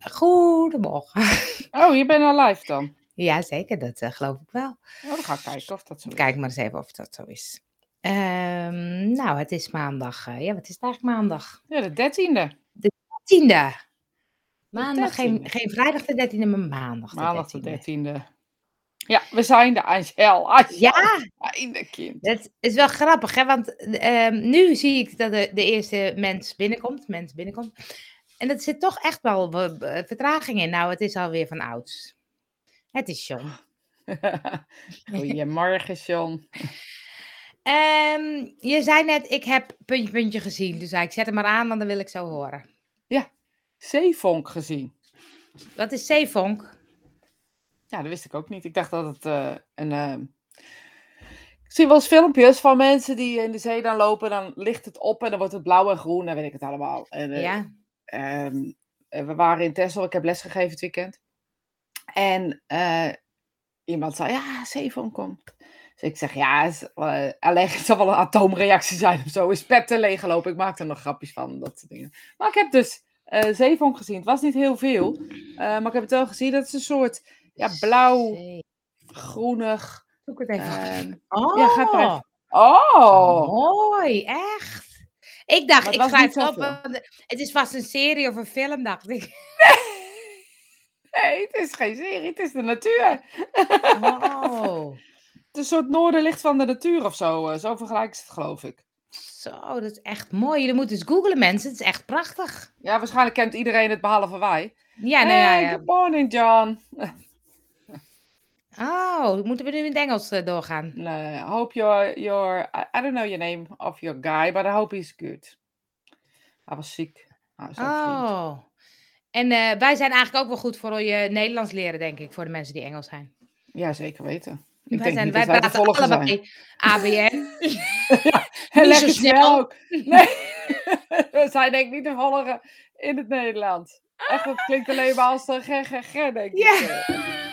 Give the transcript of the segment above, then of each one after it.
Goedemorgen. Oh, je bent al live dan? Ja, zeker, dat eh, geloof ik wel. Oh, dan ga ik kijken of dat zo is. Kijk maar eens even of dat zo is. Ehm, nou, het is maandag. eh, ja, wat is het eigenlijk maandag? Ja, de dertiende. Tiende. Maandag, geen, 13e. geen vrijdag de dertiende, maar maandag de Maandag de 13e. dertiende. Ja, we zijn de Angel. Angel. Ja, Einde kind. dat is wel grappig, hè? Want ehm, nu zie ik dat de, de eerste mens binnenkomt. Mens binnenkomt. En er zit toch echt wel vertraging in. Nou, het is alweer van ouds. Het is John. Goedemorgen, John. Ehm, je zei net, ik heb puntje puntje gezien. Dus ik, zet hem maar aan, want dan wil ik zo horen. Zeevonk gezien. Wat is zeevonk? Ja, dat wist ik ook niet. Ik dacht dat het eh, een... eh, Ik zie wel eens filmpjes van mensen die in de zee dan lopen. Dan ligt het op en dan wordt het blauw en groen en weet ik het allemaal. En, eh, Ja. Ehm, eh, we waren in Texel, ik heb lesgegeven het weekend. En eh, iemand zei, ja, zeevonk komt. Dus ik zeg, ja, is, eh, alleen het zal wel een atoomreactie zijn of zo. Is petten leeggelopen. Ik maakte er nog grapjes van, dat soort dingen. Maar ik heb dus zeevonk gezien. Het was niet heel veel, maar ik heb het wel gezien. Dat is een soort ja, blauw, groenig. Zoek het even. ehm, oh, ja, maar even- oh! mooi, echt. Ik dacht, ik schrijf niet het op. want Het is vast een serie of een film, dacht ik. Nee, het is geen serie, het is de natuur. Het is een soort noorderlicht van de natuur of zo. eh, Zo vergelijken ze het, geloof ik. zo, dat is echt mooi. Jullie moeten eens googlen, mensen. Het is echt prachtig. Ja, waarschijnlijk kent iedereen het behalve wij. Ja, nou ja, Hey, ja. good morning, John. Oh, moeten we nu in het Engels eh, doorgaan? Nee, I hope you're, you're, I, I don't know your name of your guy, but I hope he's good. Hij was ziek. Hij. Oh. En eh, wij zijn eigenlijk ook wel goed voor je Nederlands leren, denk ik, voor de mensen die Engels zijn. Ja, zeker weten. Ik wij denk zijn, niet wij dat wij te praten volgen zijn. ABN. En Niet leg zo het snel. snel ook. Nee, we zijn denk ik niet te volgen in het Nederlands. Echt, dat klinkt alleen maar als een GGG, denk ik. Ja.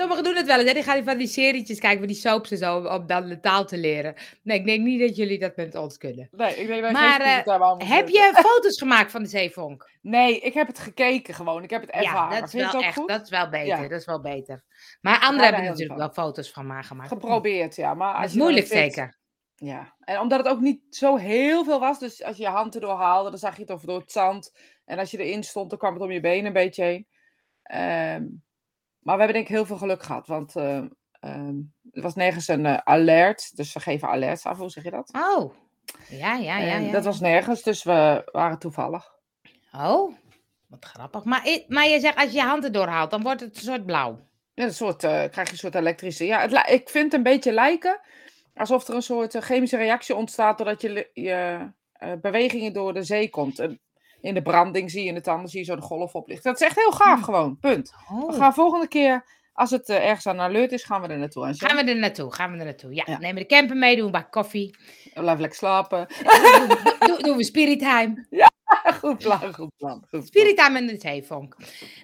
Sommigen doen het wel eens, hè? die gaan van die serietjes kijken, van die soaps en zo, om dan de taal te leren. Nee, ik denk niet dat jullie dat met ons kunnen. Nee, ik denk dat Maar, geen hebben allemaal Heb je foto's gemaakt van de zeevonk? Nee, ik heb het gekeken gewoon. Ik heb het ervaren. Ja, dat is wel echt, goed? dat is wel beter, Ja. dat is wel beter. Maar anderen hebben natuurlijk wel foto's van ma- gemaakt. Geprobeerd, ja. Maar Dat als is je dan moeilijk zeker. Ja, en omdat het ook niet zo heel veel was, dus als je je hand erdoor haalde, dan zag je het over door het zand. En als je erin stond, dan kwam het om je benen een beetje heen. Ehm, maar we hebben denk ik heel veel geluk gehad, want ehm, er was nergens een eh, alert. Dus we geven alerts af, hoe zeg je dat? Oh, ja, ja, ja. En ja, dat was nergens, dus we waren toevallig. Oh, wat grappig. Maar, maar je zegt, als je je hand erdoor haalt, dan wordt het een soort blauw. Ja, een soort, eh, krijg je een soort elektrische. Ja, het, ik vind het een beetje lijken alsof er een soort eh, chemische reactie ontstaat doordat je, je bewegingen door de zee komt. En in de branding zie je het dan, dan zie je zo de golf oplichten. Dat is echt heel gaaf Hmm. gewoon, punt. We Oh. gaan volgende keer, als het eh, ergens aan alert is, gaan we er naartoe. Gaan we er naartoe, gaan we er naartoe. Ja, Ja. nemen we de camper mee, doen we een bak koffie. Blijf lekker slapen. doen, doen- doen we spirit time. goed plan, goed plan. Goed plan. Spirit time en de zeevonk.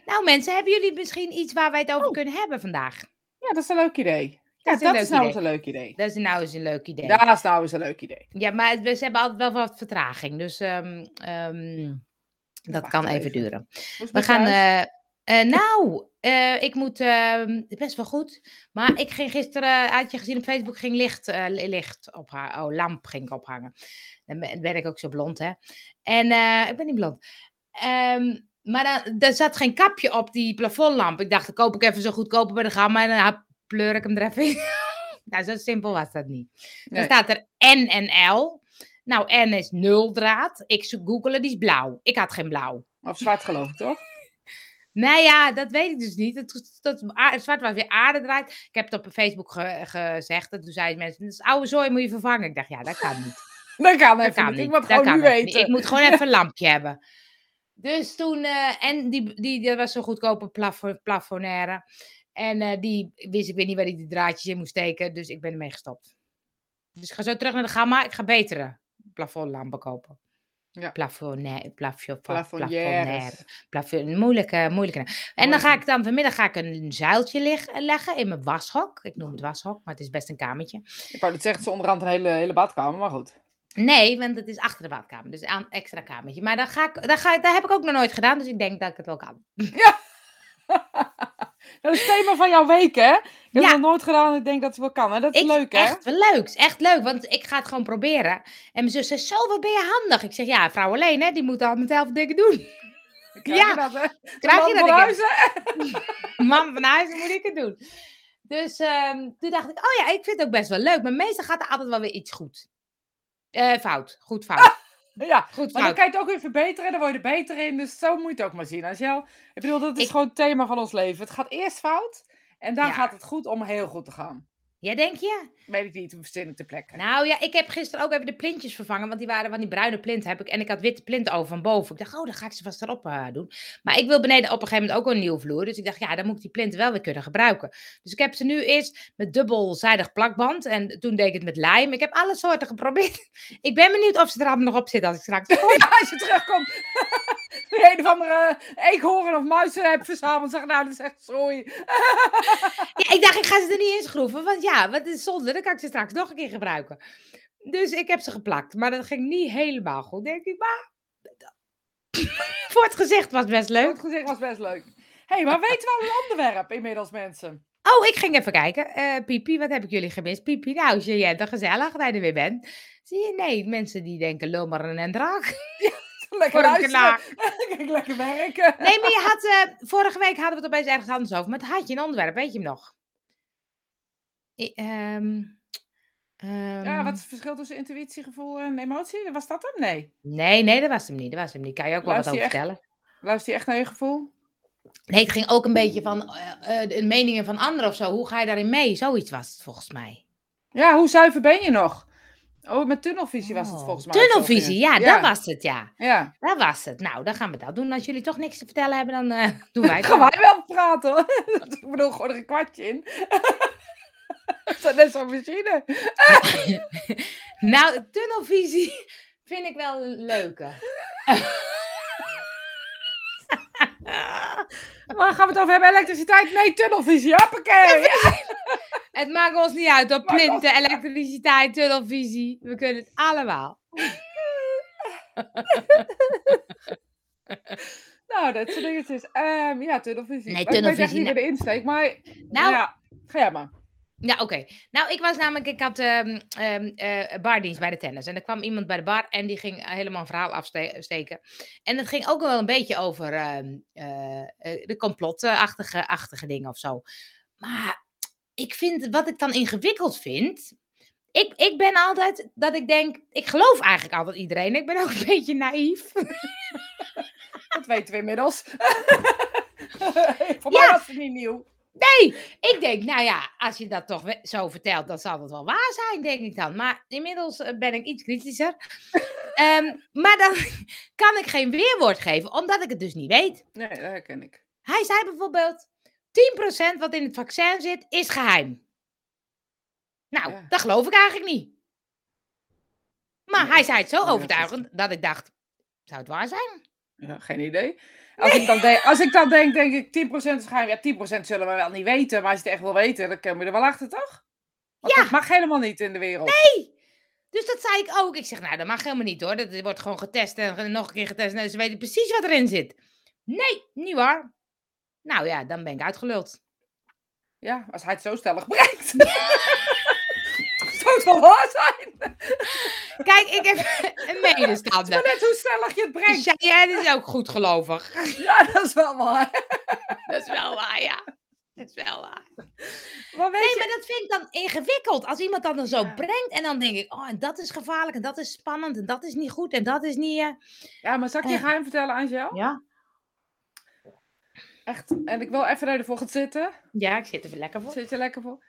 Nou mensen, hebben jullie misschien iets waar wij het over Oh. kunnen hebben vandaag? Ja, dat is een leuk idee. Ja, Dat dat is is, een leuk nou idee. eens een leuk idee. Dat is nou eens een leuk idee. Dat is nou eens een leuk idee. Ja, maar we ze hebben altijd wel wat vertraging. Dus ehm, ehm, dat kan even. even duren. Is We gaan. eh, eh, nou, eh, ik moet. ehm, best wel goed. Maar ik ging gisteren, had je gezien op Facebook, ging licht, li- licht ophangen. Oh, lamp ging ik ophangen. Dan ben, ik ook zo blond, hè? En ik ben niet blond. Maar dan, er zat geen kapje op die plafondlamp. Ik dacht, dan koop ik even zo goedkoper bij de gamma en dan pleur ik hem er even in. nou, zo simpel was dat niet. Dan Nee. staat er N en L. Nou, N is nul draad. Ik zoek googelen, die is blauw. Ik had geen blauw. Of zwart geloof ik, toch? Nou ja, dat weet ik dus niet. Het, dat, zwart was weer aarde draait. Ik heb het op Facebook ge- gezegd. En toen zeiden mensen, dat is oude zooi, moet je vervangen. Ik dacht, ja, dat kan niet. Dat kan Dat even kan niet. Ik moet gewoon nu niet. weten. Ik moet gewoon even een lampje hebben. Dus toen, eh, en die, die, dat was zo'n goedkope plafo- plafonaire. En eh, die wist ik weer niet waar ik die draadjes in moest steken. Dus ik ben ermee gestopt. Dus ik ga zo terug naar de gamma. Ik ga betere plafondlampen kopen. Ja. Moeilijke, moeilijke. En dan ga ik dan vanmiddag ga ik een zuiltje lig- leggen in mijn washok. Ik noem het washok, maar het is best een kamertje. Ik wou het zeggen, het is onderhand een hele, hele badkamer, maar goed. Nee, want het is achter de badkamer. Dus een extra kamertje. Maar dat, ga ik, dat, ga ik, dat heb ik ook nog nooit gedaan. Dus ik denk dat ik het wel kan. Ja. dat is het thema van jouw week, hè? Ik heb Ja. het nog nooit gedaan. Ik denk dat het wel kan. Hè? Dat is Ik, leuk, hè? Echt wel leuk. Echt leuk. Want ik ga het gewoon proberen. En mijn zus zegt, zo, wat ben je handig. Ik zeg, ja, vrouw alleen, hè. Die moet al met zelf dingen doen. Krijg Ja. je dat, hè? Krijg je dat? van huizen? Man van huis, dan moet ik het doen. Dus ehm, toen dacht ik, oh ja, ik vind het ook best wel leuk. Maar meestal gaat er altijd wel weer iets goed. Eh, fout. Goed fout. Ja, Goed maar dan kan je het ook weer verbeteren. Dan word je er beter in. Dus zo moet je het ook maar zien. Als jou, ik bedoel, dat is Ik- gewoon het thema van ons leven. Het gaat eerst fout. En dan Ja. gaat het goed om heel goed te gaan. Ja, denk je? Weet ik niet, verzin ik ter plekke. Nou ja, ik heb gisteren ook even de plintjes vervangen. Want die waren van die bruine plinten. Heb ik, en ik had witte plinten over van boven. Ik dacht, oh, dan ga ik ze vast erop eh, doen. Maar ik wil beneden op een gegeven moment ook een nieuwe vloer. Dus ik dacht, ja, dan moet ik die plinten wel weer kunnen gebruiken. Dus ik heb ze nu eerst met dubbelzijdig plakband. En toen deed ik het met lijm. Ik heb alle soorten geprobeerd. Ik ben benieuwd of ze er allemaal nog op zitten als ik straks kom. Ja, als je terugkomt. een of andere eekhoorn of muizen hebt verzameld. Zeg, nou, dat is echt sorry. Ja, ik dacht, ik ga ze er niet in schroeven. Want ja, wat is zonde, dan kan ik ze straks nog een keer gebruiken. Dus ik heb ze geplakt. Maar dat ging niet helemaal goed, denk ik. Maar voor het gezicht was best leuk. Het gezicht was best leuk. Hé, hey, maar weten we al een onderwerp inmiddels, mensen? Oh, ik ging even kijken. Eh Pipi, wat heb ik jullie gemist? Pipi, nou, Jeanette, gezellig dat je er weer bent. Zie je, nee, mensen die denken lummeren en draak. Lekker luisteren. lekker werken. Nee, maar je had, eh, vorige week hadden we het opeens ergens anders over. Maar toen had je een onderwerp, weet je hem nog? I- ehm, Ja, ehm, wat is het verschil tussen intuïtie, gevoel en emotie? Was dat hem? Nee. Nee, nee, dat was hem niet. Dat was hem niet. Kan je ook wel wat over vertellen? Luister je echt naar je gevoel? Nee, het ging ook een beetje van eh, eh, de meningen van anderen of zo. Hoe ga je daarin mee? Zoiets was het volgens mij. Ja, hoe zuiver ben je nog? Oh, met tunnelvisie was het Oh, volgens mij. Tunnelvisie, ja, ja. dat was het, ja. Ja. Dat was het. Nou, dan gaan we dat doen. Als jullie toch niks te vertellen hebben, dan eh, doen wij het. Gaan wij wel praten hoor. Ik bedoel, gewoon er een kwartje in. Dat is net zo'n machine. nou, tunnelvisie vind ik wel een leuke. Waar gaan we het over hebben? Elektriciteit? Nee, tunnelvisie. Hoppakee. Ja. het maakt ons niet uit. Ons plinten, elektriciteit, tunnelvisie. We kunnen het allemaal. Nou, dat soort dingetjes. Ehm, ja, tunnelvisie. Nee, Maar Ik weet echt tunnelvisie, niet meer de insteek, maar... Nou, Ja, ga jij maar. Ja, oké. Nou, ik was namelijk, ik had ehm, eh, bardienst bij de tennis. En er kwam iemand bij de bar en die ging helemaal een verhaal afsteken. En het ging ook wel een beetje over ehm, eh, eh, de complotachtige achtige dingen of zo. Maar ik vind, wat ik dan ingewikkeld vind. Ik, ik ben altijd dat ik denk, ik geloof eigenlijk altijd iedereen. Ik ben ook een beetje naïef. Dat weten we inmiddels. Voor Ja. mij was het niet nieuw. Nee, ik denk, nou ja, als je dat toch zo vertelt, dan zal het wel waar zijn, denk ik dan. Maar inmiddels eh, ben ik iets kritischer. Ehm, maar dan kan ik geen weerwoord geven, omdat ik het dus niet weet. Nee, dat herken ik. Hij zei bijvoorbeeld, 10% wat in het vaccin zit, is geheim. Nou, Ja. dat geloof ik eigenlijk niet. Maar Nee, hij zei het zo overtuigend dat ik dacht, zou het waar zijn? Ja, geen idee. Als, ik dan denk, als ik dan denk, denk ik 10% is geheim. Ja, 10% zullen we wel niet weten. Maar als je het echt wil weten, dan kunnen we er wel achter, toch? Want Ja. dat mag helemaal niet in de wereld. Dus dat zei ik ook. Ik zeg, nou, dat mag helemaal niet hoor. Dat wordt gewoon getest en nog een keer getest. En ze weten precies wat erin zit. Nee, niet waar. Nou ja, dan ben ik uitgeluld. Ja, als hij het zo stellig brengt. Zou het wel waar zijn? Kijk, ik heb een medestander. net hoe stellig je het brengt. Dus jij is ook goed gelovig. Ja, dat is wel waar. Dat is wel waar, ja. Dat is wel waar. Maar weet Nee, je, maar dat vind ik dan ingewikkeld. Als iemand dat dan zo Ja. brengt en dan denk ik, oh, en dat is gevaarlijk en dat is spannend en dat is niet goed en dat is niet... eh, ja, maar zal ik je Eh. geheim vertellen, Angel? Ja. Echt. En ik wil even naar de volgende zitten. Ja, ik zit er lekker voor. Zit je lekker voor?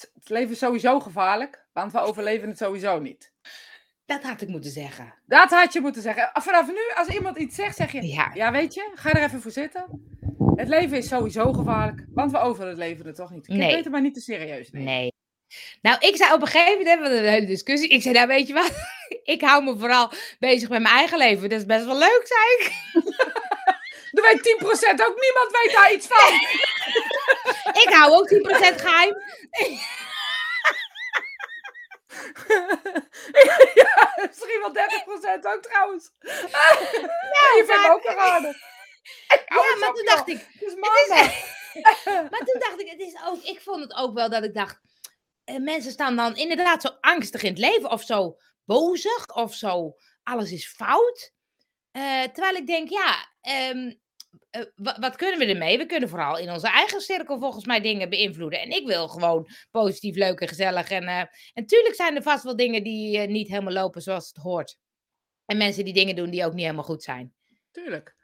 Het leven is sowieso gevaarlijk, want we overleven het sowieso niet. Dat had ik moeten zeggen. Dat had je moeten zeggen. Vanaf nu, als iemand iets zegt, zeg je... Ja. Ja, weet je, ga er even voor zitten. Het leven is sowieso gevaarlijk, want we overleven het toch niet. Ik Nee. weet het maar niet te serieus nemen. Nee. Nou, ik zei op een gegeven moment, we een hele discussie. Ik zei, nou weet je wat, ik hou me vooral bezig met mijn eigen leven. Dat is best wel leuk, zei ik. Er weet 10% ook niemand weet daar iets van. Ik hou ook 10% geheim. ja, misschien wel 30% ook trouwens. Ja, je vindt me ook raar. Ja, maar toen dacht ik... Het is maandag. Maar toen dacht ik, het is ook, ik vond het ook wel dat ik dacht, eh, mensen staan dan inderdaad zo angstig in het leven of zo bozig of zo, alles is fout. Eh, terwijl ik denk, ja, ehm, eh, wa- wat kunnen we ermee? We kunnen vooral in onze eigen cirkel volgens mij dingen beïnvloeden. En ik wil gewoon positief, leuk en gezellig. En en tuurlijk zijn er vast wel dingen die eh, niet helemaal lopen zoals het hoort. En mensen die dingen doen die ook niet helemaal goed zijn. Tuurlijk.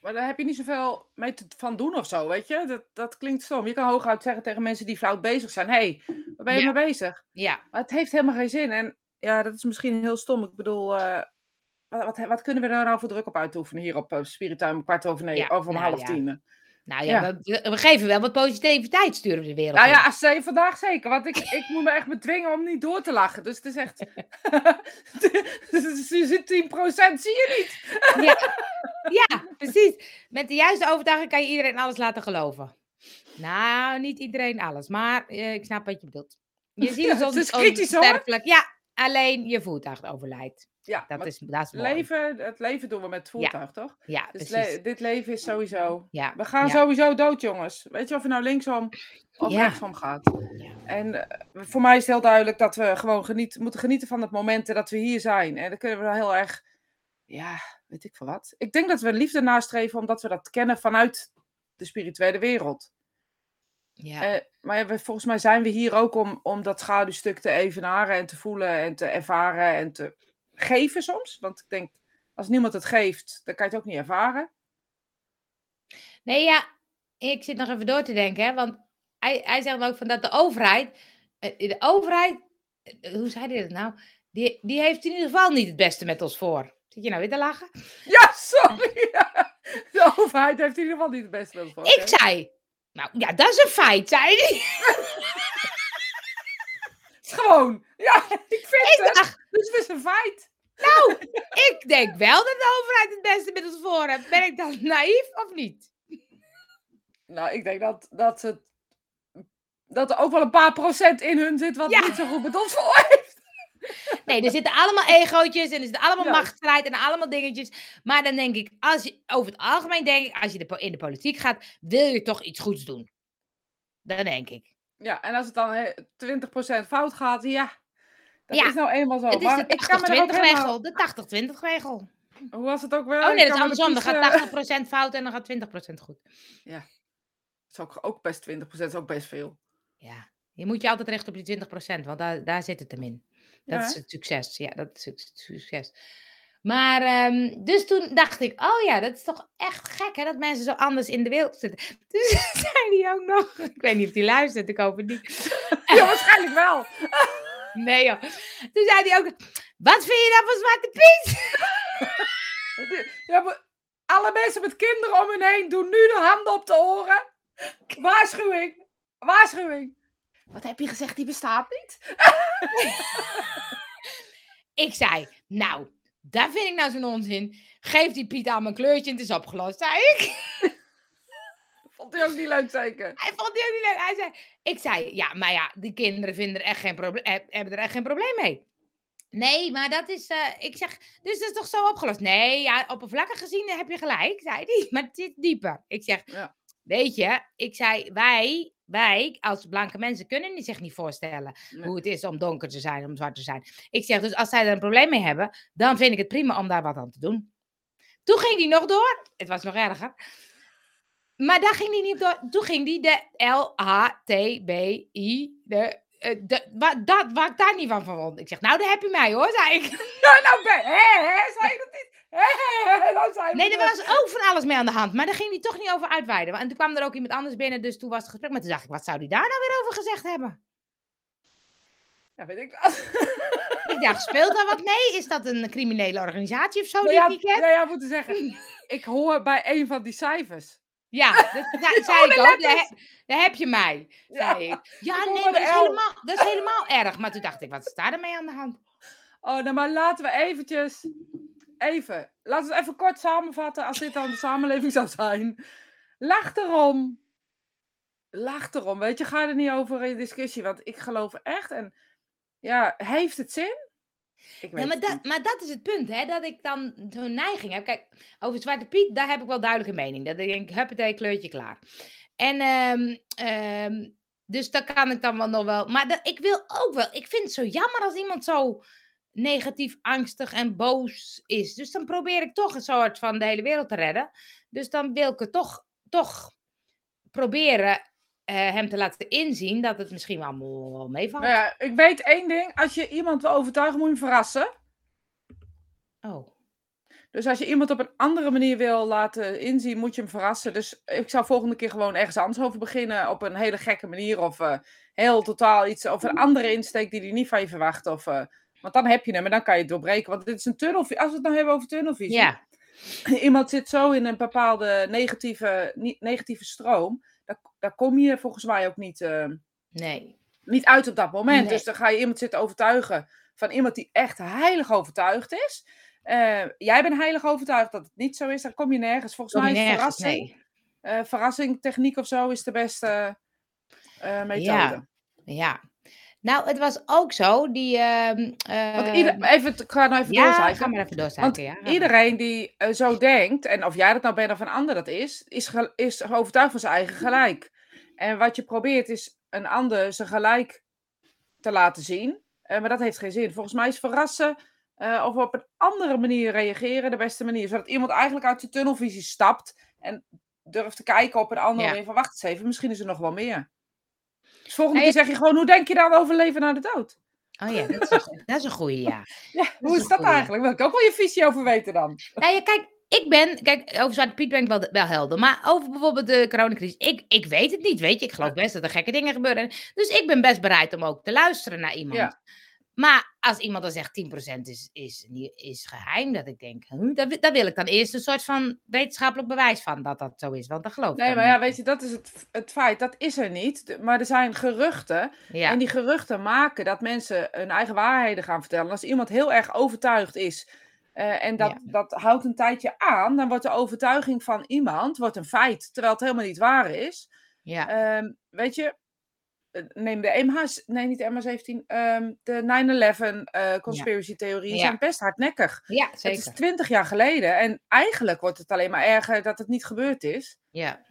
Maar daar heb je niet zoveel mee te, van doen of zo, weet je? Dat, dat klinkt stom. Je kan hooguit zeggen tegen mensen die fout bezig zijn: hé, hey, waar ben je Ja. mee bezig? Ja, Maar het heeft helemaal geen zin. En ja, dat is misschien heel stom. Ik bedoel, wat, wat, kunnen we daar nou voor druk op uitoefenen hier op uh, Spirituin kwart over negen, Ja, over om nou half tien? nou ja, We, we geven wel wat positiviteit sturen we de wereld Nou in. ja, vandaag zeker. Want ik, ik moet me echt bedwingen om niet door te lachen. Dus het is echt. je zit 10%, zie je niet. Ja, ja, precies. Met de juiste overtuiging kan je iedereen alles laten geloven. Nou, niet iedereen alles, maar eh, ik snap wat je bedoelt. Je ziet Ja, het het is kritisch, hoor. onsterfelijk. Ja, alleen je voertuig overlijdt. Ja, Dat is, dat is mooi. leven, het leven doen we met het voertuig, toch? Ja, Dus precies. le- dit leven is sowieso. Ja, We gaan ja. sowieso dood, jongens. Weet je of je nou linksom of rechtsom gaat? Ja. En eh, voor mij is het heel duidelijk dat we gewoon geniet, moeten genieten van het momenten dat we hier zijn. En dan kunnen we dan heel erg, ja, weet ik veel wat. Ik denk dat we liefde nastreven omdat we dat kennen vanuit de spirituele wereld. Ja. Eh, maar we, volgens mij zijn we hier ook om, om dat schaduwstuk te evenaren en te voelen en te ervaren en te geven soms. Want ik denk, als niemand het geeft, dan kan je het ook niet ervaren. Nee, ja, ik zit nog even door te denken, hè, want hij, hij zegt ook van dat de overheid, eh, de overheid, eh, hoe zei hij dat nou? Die, die heeft in ieder geval niet het beste met ons voor. Zit je nou weer te lachen? Ja, sorry. De overheid heeft in ieder geval niet het beste met ons. Ik zei, nou ja, dat is een feit, zei hij. Gewoon. Ja, ik vind Ik het. dacht, Dus het is een feit. nou, ik denk wel dat de overheid het beste met ons voor heeft. Ben ik dan naïef of niet? Nou, ik denk dat, dat, het, dat er ook wel een paar procent in hun zit wat Ja. niet zo goed ons voor. Nee, er zitten allemaal egootjes en er zitten allemaal Ja. machtsstrijd en allemaal dingetjes. Maar dan denk ik, als je, over het algemeen denk ik, als je de, in de politiek gaat, wil je toch iets goeds doen. Dat denk ik. Ja, en als het dan hè, 20% fout gaat, ja. Dat Ja. is nou eenmaal zo. het is de ik kan me er ook 80-20 helemaal- regel. De 80-20 regel. Hoe was het ook wel? Oh nee, dat is er andersom. Dan gaat eh, 80% fout en dan gaat 20% goed. Dat is ook, ook best 20%, is ook best veel. Ja, je moet je altijd richten op die 20%, want daar, daar zit het hem in. Dat Ja, is het succes. Ja, dat is het succes. Maar, ehm, dus toen dacht ik, oh ja, dat is toch echt gek hè, dat mensen zo anders in de wereld zitten. Dus zei hij ook nog, ik weet niet of hij luistert, ik hoop het niet. Ja, waarschijnlijk wel. Nee joh. Toen zei hij ook, wat vind je nou van Zwarte Piet? Ja, maar alle mensen met kinderen om hun heen doen nu de handen op de oren. Waarschuwing. Waarschuwing. Wat heb je gezegd? Die bestaat niet? Ik zei, nou, dat vind ik nou zo'n onzin. Geef die Piet aan mijn kleurtje en het is opgelost, zei ik. Vond hij ook niet leuk zeker? Hij vond die ook niet leuk. Hij zei, ik zei, ja, maar ja, die kinderen vinden er echt geen proble- eh, hebben er echt geen probleem mee. Nee, maar dat is, eh, ik zeg, dus dat is toch zo opgelost? Nee, ja, oppervlakkig gezien heb je gelijk, zei hij, maar het zit dieper. Ik zeg, Ja. weet je, ik zei, wij, wij als blanke mensen kunnen die zich niet voorstellen Nee. hoe het is om donker te zijn, om zwart te zijn. Ik zeg, dus als zij er een probleem mee hebben, dan vind ik het prima om daar wat aan te doen. Toen ging die nog door, het was nog erger. Maar daar ging hij niet op door. Toen ging hij de L-H-T-B-I. De, eh, de, wa, dat, waar ik daar niet van vond. Ik zeg, nou, daar heb je mij hoor, zei ik. Nou, ben, hè, hè, zei je dat niet? Nee, er er. was ook van alles mee aan de hand. Maar daar ging hij toch niet over uitweiden. En toen kwam er ook iemand anders binnen, dus toen was het gesprek. Maar toen dacht ik, wat zou hij daar nou weer over gezegd hebben? Ja, weet ik. Ik dacht, speelt daar wat mee? Is dat een criminele organisatie of zo Nou die ja, ik niet ken? nou ja, zeggen. Ik hoor bij een van die cijfers. Ja, dat zei, zei ik ook. Daar, he- daar heb je mij, Ja. zei. Ja, Ik hoor nee, maar dat is, helemaal, dat is helemaal erg. Maar toen dacht ik, wat is daar dan mee aan de hand? Oh, nou maar laten we eventjes... Even. Laten we het even kort samenvatten als dit dan de samenleving zou zijn. Lach erom. Lach erom. Weet je, ga er niet over in discussie. Want ik geloof echt... En Ja, heeft het zin? Ik weet Ja, maar, het dat, maar dat is het punt, hè? Dat ik dan zo'n neiging heb. Kijk, over Zwarte Piet, daar heb ik wel duidelijke mening. Dat ik denk, huppatee, kleurtje klaar. En ehm, ehm, dus daar kan ik dan wel nog wel. Maar dat, ik wil ook wel. Ik vind het zo jammer als iemand zo negatief, angstig en boos is. Dus dan probeer ik toch een soort van de hele wereld te redden. Dus dan wil ik het toch, toch proberen eh, hem te laten inzien dat het misschien wel wel meevalt. Nou ja, ik weet één ding. Als je iemand wil overtuigen, moet je hem verrassen. Oh. Dus als je iemand op een andere manier wil laten inzien, moet je hem verrassen. Dus ik zou volgende keer gewoon ergens anders over beginnen. Op een hele gekke manier. Of eh, heel totaal iets. Of een andere insteek die hij niet van je verwacht. Of, eh, want dan heb je hem en dan kan je het doorbreken. Want dit is een tunnelvisie. Als we het nou hebben over tunnelvisie. Ja, Iemand zit zo in een bepaalde negatieve, niet, negatieve stroom. Daar, daar kom je volgens mij ook niet, eh, nee. niet uit op dat moment. Nee. Dus dan ga je iemand zitten overtuigen van iemand die echt heilig overtuigd is. Eh, jij bent heilig overtuigd dat het niet zo is. Dan kom je nergens. Volgens Kom mij is nergens, verrassing, nee. eh, verrassing, techniek of zo is de beste methode. Ja. Ja. Nou, het was ook zo, die... ehm, Want eh, ieder, even, ik ga nou even ja, doorzaken. ga maar even doorzaken, ja. iedereen die eh, zo denkt, en of jij dat nou bent of een ander dat is, is, is overtuigd van zijn eigen gelijk. En wat je probeert is een ander zijn gelijk te laten zien. Eh, maar dat heeft geen zin. Volgens mij is verrassen eh, of op een andere manier reageren de beste manier. Zodat iemand eigenlijk uit de tunnelvisie stapt en durft te kijken op een andere Ja. manier. Van wacht eens even, misschien is er nog wel meer. Dus volgende keer zeg je gewoon, hoe denk je dan over leven na de dood? Oh ja, dat is een, goe- dat is een goeie, ja. Hoe is dat goeie. eigenlijk? Wil ik ook wel je visie over weten dan. Nou ja, kijk, ik ben, kijk, over Zwarte Piet ben ik wel, wel helder. Maar over bijvoorbeeld de coronacrisis, ik, ik weet het niet, weet je. Ik geloof best dat er gekke dingen gebeuren. Dus ik ben best bereid om ook te luisteren naar iemand. Ja. Maar als iemand dan zegt 10% is, is, is geheim, dat ik denk, huh, daar, wi- daar wil ik dan eerst een soort van wetenschappelijk bewijs van dat dat zo is. Want dat geloof ik Nee, dan maar ja, weet je, dat is het, het feit. Dat is er niet. Maar er zijn geruchten. Ja, En die geruchten maken dat mensen hun eigen waarheden gaan vertellen. Als iemand heel erg overtuigd is. eh, en dat, Ja. dat houdt een tijdje aan. Dan wordt de overtuiging van iemand wordt een feit. Terwijl het helemaal niet waar is. ja, Ehm, weet je. Eh, Neem de MH, nee niet de MH17, ehm, de 9-11 eh, conspiracy theorieën Ja. zijn best hardnekkig. ja, Het is zeker. twintig jaar geleden en eigenlijk wordt het alleen maar erger dat het niet gebeurd is. Ja,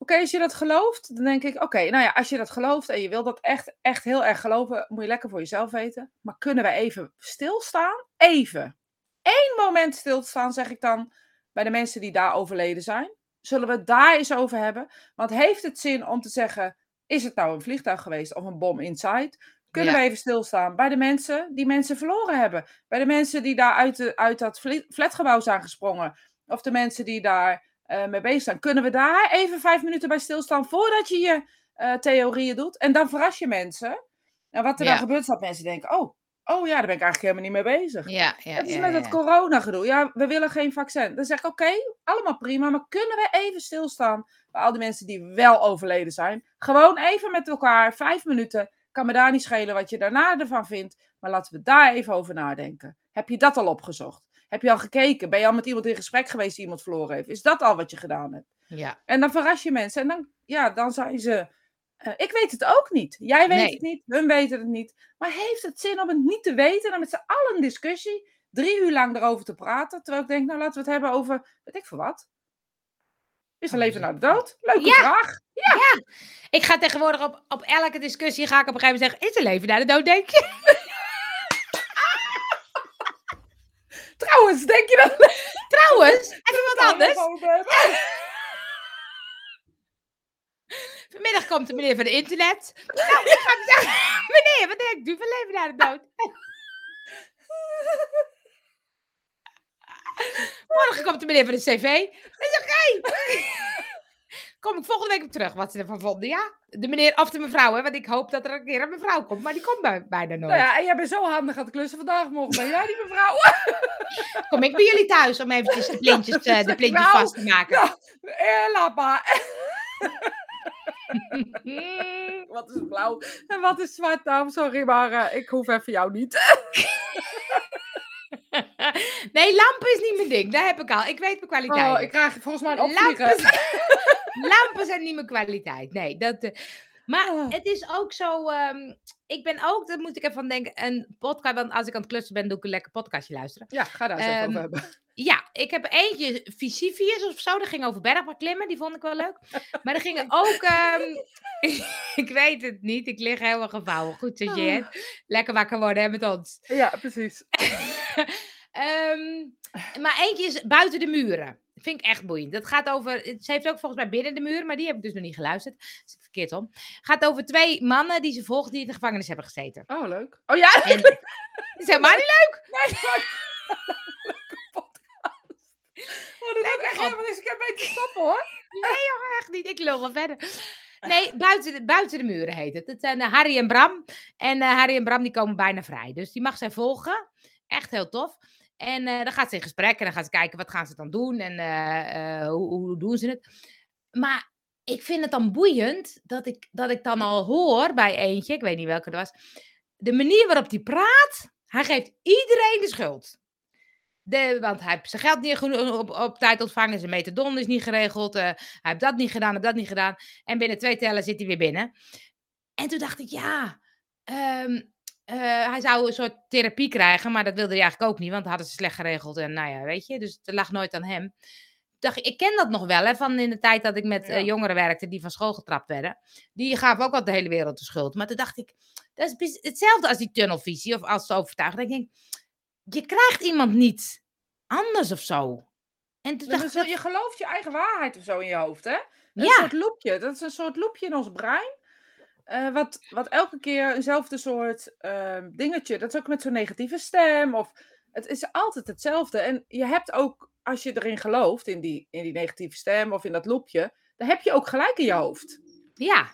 Oké, als je dat gelooft, dan denk ik, oké, nou ja, als je dat gelooft en je wil dat echt, echt heel erg geloven, moet je lekker voor jezelf weten. Maar kunnen wij even stilstaan? Even. Eén moment stilstaan, zeg ik dan, bij de mensen die daar overleden zijn. Zullen we het daar eens over hebben? Want heeft het zin om te zeggen, is het nou een vliegtuig geweest of een bom inside? Kunnen Ja. we even stilstaan bij de mensen die mensen verloren hebben? Bij de mensen die daar uit, de, uit dat flatgebouw zijn gesprongen? Of de mensen die daar eh, mee bezig zijn. Kunnen we daar even vijf minuten bij stilstaan voordat je je eh, theorieën doet? En dan verras je mensen. En wat er Ja. dan gebeurt, is dat mensen denken: oh, oh ja, daar ben ik eigenlijk helemaal niet mee bezig. ja, ja. Het is ja, met het corona-gedoe. Ja, we willen geen vaccin. Dan zeg ik: oké, allemaal prima, maar kunnen we even stilstaan bij al die mensen die wel overleden zijn? Gewoon even met elkaar, vijf minuten. Kan me daar niet schelen wat je daarna ervan vindt, maar laten we daar even over nadenken. Heb je dat al opgezocht? Heb je al gekeken? Ben je al met iemand in gesprek geweest die iemand verloren heeft? Is dat al wat je gedaan hebt? Ja, En dan verras je mensen. En dan, ja, dan zijn ze. Eh, ik weet het ook niet. Jij weet Nee. het niet. Hun weten het niet. Maar heeft het zin om het niet te weten? En dan met z'n allen een discussie. Drie uur lang erover te praten. Terwijl ik denk, nou laten we het hebben over. Weet ik veel wat. Is er Oh, leven ja. na de dood? Leuke Ja. vraag. ik ga tegenwoordig op, op elke discussie ga ik op een gegeven moment zeggen, is er leven na de dood, denk je? Trouwens, denk je dat. Trouwens, even wat anders. anders? Vanmiddag komt de meneer van de internet. Nou, ik ga zeggen, meneer, wat denkt u van leven na de dood? Morgen komt de meneer van de cv. Dat is oké. Kom ik volgende week op terug, wat ze ervan vonden, ja? De meneer of de mevrouw, hè? Want ik hoop dat er een keer een mevrouw komt, maar die komt bij, bijna nooit. Nou ja, en jij bent zo handig aan het klussen vandaag. Morgen ben jij die mevrouw. Kom ik bij jullie thuis om eventjes de plintjes, eh, de plintjes Nou, vast te maken. nou. Eh, laat maar. Wat is blauw en wat is zwart? Nou, sorry, maar eh, ik hoef even jou niet. Nee, lampen is niet mijn ding. Daar heb ik al. Ik weet mijn kwaliteit. Oh, ik krijg volgens mij een Lampen, lampen zijn niet mijn kwaliteit. Nee, dat, eh, Maar Ah. het is ook zo. ehm, ik ben ook, daar moet ik even van denken, een podcast. Want als ik aan het klussen ben, doe ik een lekker podcastje luisteren. Ja, ga daar eens even Ehm, over hebben. Ja, ik heb eentje, Visivius of zo, dat ging over bergbeklimmen, die vond ik wel leuk. Maar er gingen ook, ehm, ik weet het niet, ik lig helemaal gevouwen. Goed zo, Jet. Lekker wakker worden hè, met ons. Ja, precies. Ehm, maar eentje is buiten de muren. Vind ik echt boeiend. Dat gaat over, ze heeft ook volgens mij binnen de muren, maar die heb ik dus nog niet geluisterd. Dat is verkeerd om. Gaat over twee mannen die ze volgen die in de gevangenis hebben gezeten. Oh, leuk. Oh ja, En, is helemaal niet leuk. nee, maar... Leuke podcast. Oh, dat ik helemaal niks. Ik heb mee te stoppen hoor. echt niet. Ik lul wel verder. Nee, buiten de, buiten de muren heet het. Het zijn eh, Harry en Bram. En eh, Harry en Bram die komen bijna vrij. Dus die mag zij volgen. Echt heel tof. En eh, dan gaat ze in gesprek en dan gaat ze kijken wat gaan ze dan doen en eh, eh, hoe, doen ze het. Maar ik vind het dan boeiend dat ik, dat ik dan al hoor bij eentje, ik weet niet welke het was, de manier waarop hij praat, hij geeft iedereen de schuld. De, want hij heeft zijn geld niet geno- op, op tijd ontvangen, zijn metadon is niet geregeld, hij heeft dat niet gedaan, heeft dat niet gedaan. En binnen twee tellen zit hij weer binnen. En toen dacht ik, ja, ehm, eh, hij zou een soort therapie krijgen, maar dat wilde hij eigenlijk ook niet, want dat hadden ze slecht geregeld. En nou ja, weet je, dus het lag nooit aan hem. Dacht, ik- ik ken dat nog wel, hè, van in de tijd dat ik met eh, jongeren werkte die van school getrapt werden. Die gaven ook al de hele wereld de schuld. Maar toen dacht ik, dat is hetzelfde als die tunnelvisie of als ze overtuigen. Dan denk ik, je krijgt iemand niet anders of zo. En toen dacht Dus ik, je gelooft je eigen waarheid of zo in je hoofd, hè? Een Ja. soort loopje. Dat is een soort loopje in ons brein. Eh, wat, wat elke keer eenzelfde soort ehm, dingetje. Dat is ook met zo'n negatieve stem. Of, het is altijd hetzelfde. En je hebt ook, als je erin gelooft, in die, in die negatieve stem of in dat loopje, dan heb je ook gelijk in je hoofd. ja.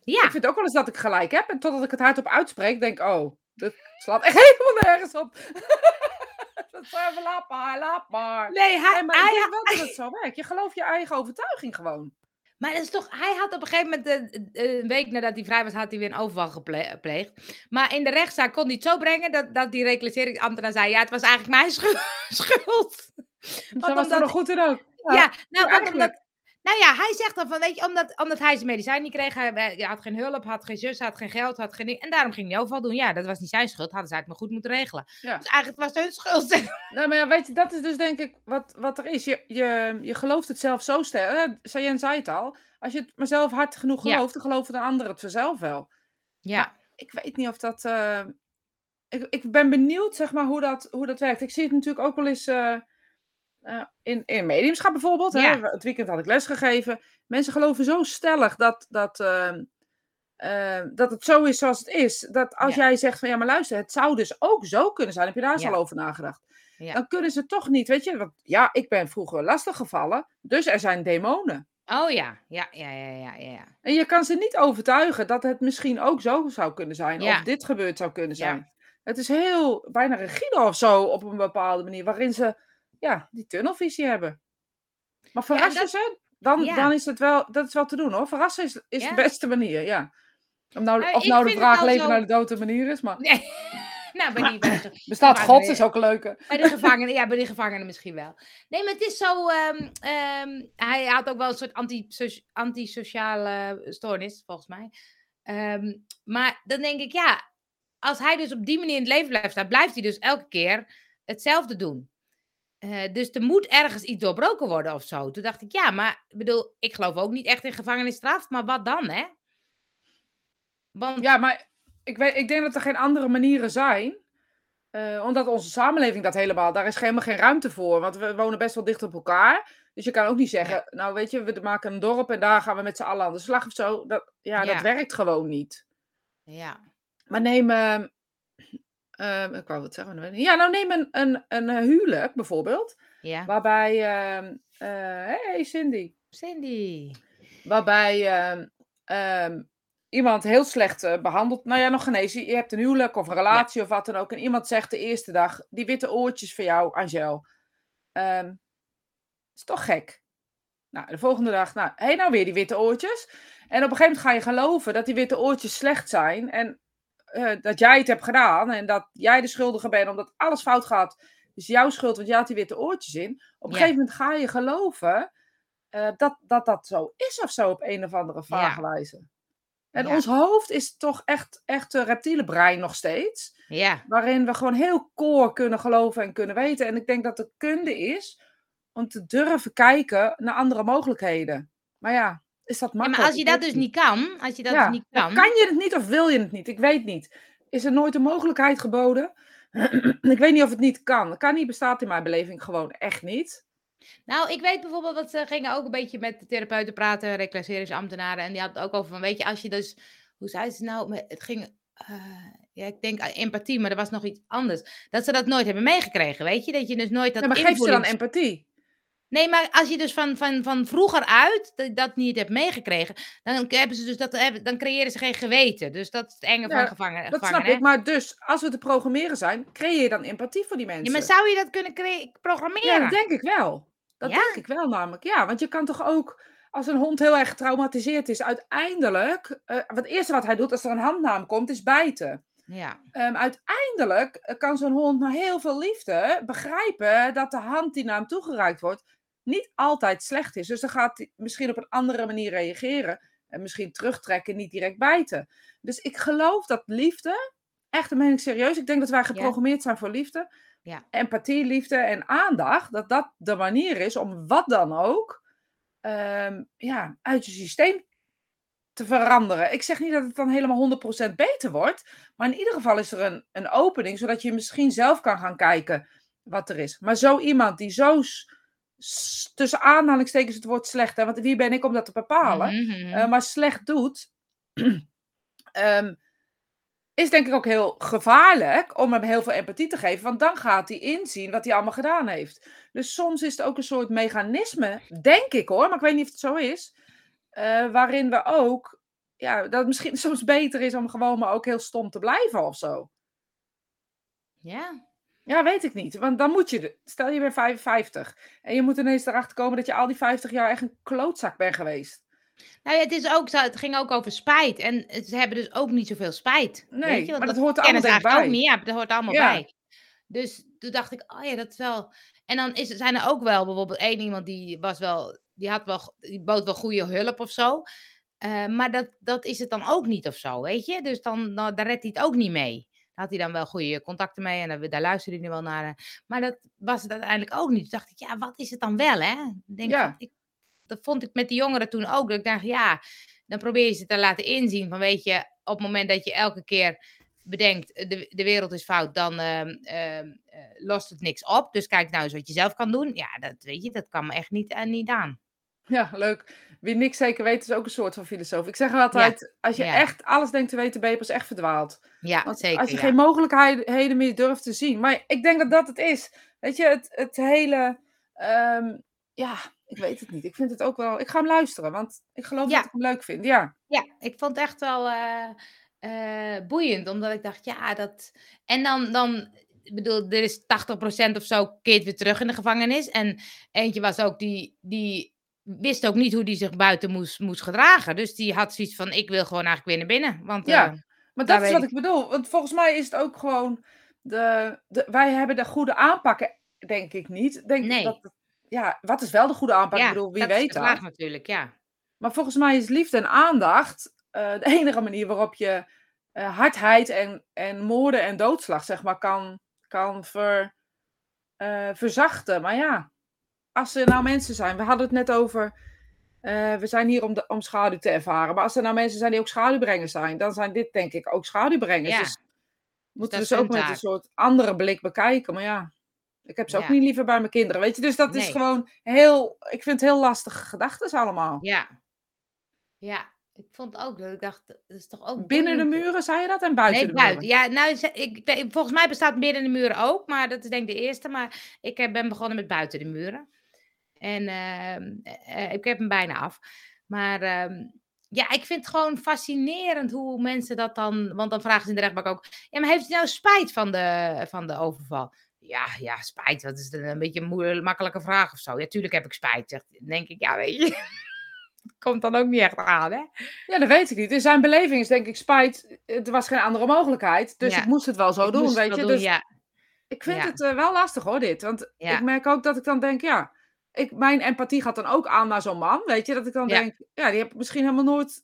Ja. Ik vind ook wel eens dat ik gelijk heb. En totdat ik het hardop uitspreek, denk ik, oh, dat slaat echt helemaal nergens op. dat is even laat maar, laat maar. Nee, hij, maar hij, wel dat het zo werkt. Je gelooft je eigen overtuiging gewoon. Maar dat is toch, hij had op een gegeven moment, een week nadat hij vrij was, had hij weer een overval geple- gepleegd. Maar in de rechtszaak kon hij het zo brengen dat, dat die reclasseringsambtenaar zei, ja, het was eigenlijk mijn schu- schuld. Zo Want was er nog goed in ook. Ja, Ja, nou, want omdat, nou ja, hij zegt dan van, weet je, omdat, omdat hij zijn medicijn niet kreeg, hij, had geen hulp, had geen zus, had geen geld, had geen en daarom ging hij overval doen. Ja, dat was niet zijn schuld, hadden ze het maar goed moeten regelen. Ja. Dus eigenlijk was het hun schuld. Nou, maar ja, weet je, dat is dus denk ik wat, wat er is. Je, je, je gelooft het zelf zo sterk. Eh, Sayen zei het al. Als je het maar zelf hard genoeg Ja. gelooft, dan geloven de anderen het vanzelf wel. Ja, Ik weet niet of dat... eh, ik, ik ben benieuwd, zeg maar, hoe dat, hoe dat werkt. Ik zie het natuurlijk ook wel eens... eh, eh, in, in mediumschap bijvoorbeeld. Hè? Het weekend had ik les gegeven. Mensen geloven zo stellig dat, dat, ehm, eh, dat het zo is zoals het is. Dat als Ja. jij zegt van ja, maar luister, het zou dus ook zo kunnen zijn. Heb je daar eens Ja. al over nagedacht? Dan kunnen ze toch niet, weet je. Want ja, ik ben vroeger lastig gevallen. Dus er zijn demonen. oh ja, ja, ja, ja, ja, ja. En je kan ze niet overtuigen dat het misschien ook zo zou kunnen zijn. Of dit gebeurd zou kunnen zijn. Het is heel bijna rigide of zo op een bepaalde manier. Waarin ze ja, die tunnelvisie hebben. Maar verrassen dat- ze, dan, ja. dan is het wel, dat is wel te doen hoor. Verrassen is, is Ja. de beste manier, ja. Om nou, Nou, of nou de vraag leven zo- naar de dood manier is, maar Nee. nou, bij die, bij de- bestaat God is ook een leuke. Bij de gevangenen, ja, bij de gevangenen misschien wel. Nee, maar het is zo. ehm, ehm, hij had ook wel een soort antiso- antisociale stoornis, volgens mij. Ehm, maar dan denk ik, ja, als hij dus op die manier in het leven blijft staan, blijft hij dus elke keer hetzelfde doen. Eh, dus er moet ergens iets doorbroken worden of zo. Toen dacht ik, ja, maar ik bedoel, ik geloof ook niet echt in gevangenisstraf, maar wat dan, hè? Want Ja, maar ik, weet, ik denk dat er geen andere manieren zijn. eh, omdat onze samenleving dat helemaal, daar is helemaal geen ruimte voor. Want we wonen best wel dicht op elkaar. Dus je kan ook niet zeggen, nou weet je, we maken een dorp en daar gaan we met z'n allen aan de slag of zo. Dat, ja, Ja. dat werkt gewoon niet. ja, Maar neem, ehm, ehm, ik wou wat zeggen. Ja, nou neem een, een, een eh, huwelijk bijvoorbeeld. ja. Waarbij, eh, hey Cindy. Cindy. Waarbij ehm, iemand heel slecht eh, behandeld. Nou ja, nog genezen. Je hebt een huwelijk of een relatie of wat dan ook. En iemand zegt de eerste dag: die witte oortjes voor jou, Angel. Ehm is toch gek? Nou, de volgende dag, nou, hé, nou weer die witte oortjes. En op een gegeven moment ga je geloven dat die witte oortjes slecht zijn. En eh, dat jij het hebt gedaan. En dat jij de schuldige bent omdat alles fout gaat. Dus jouw schuld, want jij had die witte oortjes in. Op een Ja. gegeven moment ga je geloven eh, dat, dat dat zo is of zo op een of andere vage Ja. wijze. En Ja. ons hoofd is toch echt, echt een reptiele brein nog steeds. Ja. Waarin we gewoon heel core kunnen geloven en kunnen weten. En ik denk dat de kunde is om te durven kijken naar andere mogelijkheden. Maar ja, is dat Ja, maar als je dat dus niet kan, als je dat ja, dus niet dan kan, kan je het niet of wil je het niet? Ik weet niet. Is er nooit een mogelijkheid geboden? ik weet niet of het niet kan. Kan niet, bestaat in mijn beleving gewoon echt niet. Nou, ik weet bijvoorbeeld dat ze gingen ook een beetje met de therapeuten praten, reclasseringsambtenaren. En die hadden het ook over van, weet je, als je dus, hoe zei ze nou, het ging, eh, ja, ik denk aan empathie, maar er was nog iets anders. Dat ze dat nooit hebben meegekregen, weet je? Dat je dus nooit dat Ja, maar geef ze dan empathie. Nee, maar als je dus van, van, van vroeger uit dat, dat niet hebt meegekregen, dan hebben ze dus dat, dan creëren ze geen geweten. Dus dat is het enge Ja, van gevangen, Dat gevangen, snap hè? ik. Maar dus, als we te programmeren zijn, creëer je dan empathie voor die mensen. Ja, maar zou je dat kunnen programmeren? Ja, dat denk ik wel. Dat Ja? denk ik wel namelijk. Ja, want je kan toch ook, als een hond heel erg getraumatiseerd is, uiteindelijk, wat het eerste wat hij doet als er een hand naar hem komt, is bijten. Ja. Ehm, uiteindelijk eh, kan zo'n hond na heel veel liefde begrijpen dat de hand die naar hem toegereikt wordt niet altijd slecht is. Dus dan gaat hij misschien op een andere manier reageren en misschien terugtrekken, niet direct bijten. Dus ik geloof dat liefde, echt dat meen ik serieus, ik denk dat wij geprogrammeerd zijn voor liefde. Ja. Empathie, liefde en aandacht, dat dat de manier is om wat dan ook ehm, ja, uit je systeem te veranderen. Ik zeg niet dat het dan helemaal 100% beter wordt, maar in ieder geval is er een, een opening, zodat je misschien zelf kan gaan kijken wat er is. Maar zo iemand die zo, tussen aanhalingstekens het woord slecht, hè, want wie ben ik om dat te bepalen, Mhm, mhm. eh, maar slecht doet, ehm, is denk ik ook heel gevaarlijk om hem heel veel empathie te geven, want dan gaat hij inzien wat hij allemaal gedaan heeft. Dus soms is het ook een soort mechanisme, denk ik hoor, maar ik weet niet of het zo is, eh, waarin we ook, ja, dat het misschien soms beter is om gewoon maar ook heel stom te blijven of zo. Ja. Ja, weet ik niet. Want dan moet je, de- stel je bent 55 en je moet ineens erachter komen dat je al die 50 jaar echt een klootzak bent geweest. Nou ja, het, is ook zo, het ging ook over spijt. En ze hebben dus ook niet zoveel spijt. Nee, weet je? Want maar dat hoort allemaal bij. ook niet. Ja, dat hoort allemaal Ja. bij. Dus toen dacht ik, oh ja, dat is wel... En dan is, zijn er ook wel bijvoorbeeld één iemand die was wel... Die, had wel, die bood wel goede hulp of zo. Eh, maar dat, dat is het dan ook niet of zo, weet je? Dus dan, dan, daar redt hij het ook niet mee. Had hij dan wel goede contacten mee en daar, daar luisterde hij nu wel naar. Maar dat was het uiteindelijk ook niet. Toen dacht ik, ja, wat is het dan wel, hè? Denk, Ja. van, ik, dat vond ik met de jongeren toen ook. Dat ik dacht, ja, dan probeer je ze te laten inzien van, weet je, op het moment dat je elke keer bedenkt, eh, de, de wereld is fout, dan ehm, ehm, eh, lost het niks op. Dus kijk nou eens wat je zelf kan doen. Ja, dat weet je, dat kan me echt niet, eh, niet aan. Ja, leuk. Wie niks zeker weet, is ook een soort van filosoof. Ik zeg altijd, als je ja. echt alles denkt te weten, ben je pas echt verdwaald. Ja, Want zeker. als je ja. geen mogelijkheden meer durft te zien. Maar ik denk dat dat het is. Weet je, het, het hele... ehm, ja, ik weet het niet. Ik vind het ook wel... Ik ga hem luisteren, want ik geloof dat ik hem leuk vind. Ja, Ja, ik vond het echt wel eh, eh, boeiend, omdat ik dacht, ja, dat... En dan, dan ik bedoel, er is 80% of zo keert weer terug in de gevangenis. En eentje was ook die, die wist ook niet hoe die zich buiten moest, moest gedragen. Dus die had zoiets van, ik wil gewoon eigenlijk weer naar binnen. Want Ja. eh, maar dat is wat ik bedoel. Want volgens mij is het ook gewoon... De, de, wij hebben de goede aanpakken, denk ik niet. Denk Nee. Dat, ja, wat is wel de goede aanpak? ja, ik bedoel, wie dat is weet de dat? vraag natuurlijk, ja. Maar volgens mij is liefde en aandacht eh, de enige manier waarop je eh, hardheid en, en moorden en doodslag, zeg maar, kan, kan ver, eh, verzachten. Maar ja, als er nou mensen zijn, we hadden het net over, eh, we zijn hier om, de, om schaduw te ervaren. Maar als er nou mensen zijn die ook schaduwbrengers zijn, dan zijn dit denk ik ook schaduwbrengers. Ja. Dus moeten dat we ze ook met een soort andere blik bekijken. Maar ja, ik heb ze ook niet liever bij mijn kinderen, weet je. Dus dat is gewoon heel, ik vind het heel lastige gedachten allemaal. Ja. Ja, ik vond ook dat ik dacht, dat is toch ook Binnen de muren, zei je dat? En buiten Nee, de muren? buiten. Ja, nou, ik, volgens mij bestaat binnen de muren ook, maar dat is denk ik de eerste. Maar ik heb- ben begonnen met buiten de muren. En ehm, eh, ik heb hem bijna af. Maar ehm, ja, ik vind het gewoon fascinerend hoe mensen dat dan... Want dan vragen ze in de rechtbank ook... Ja, maar heeft u nou spijt van de, van de overval? Ja, ja, spijt. Dat is een beetje een moeilijke, makkelijke vraag of zo. Ja, tuurlijk heb ik spijt. Zegt, dan denk ik, ja, weet je... Komt dan ook niet echt aan, hè? Ja, dat weet ik niet. In zijn beleving is denk ik spijt. Er was geen andere mogelijkheid. Dus Ja. ik moest het wel zo Ik doen, weet je. doen, dus ja. ik vind Ja. het eh, wel lastig hoor, dit. Want ik merk ook dat ik dan denk, ja... Ik, mijn empathie gaat dan ook aan naar zo'n man, weet je. Dat ik dan Ja. denk, ja, die heb ik misschien helemaal nooit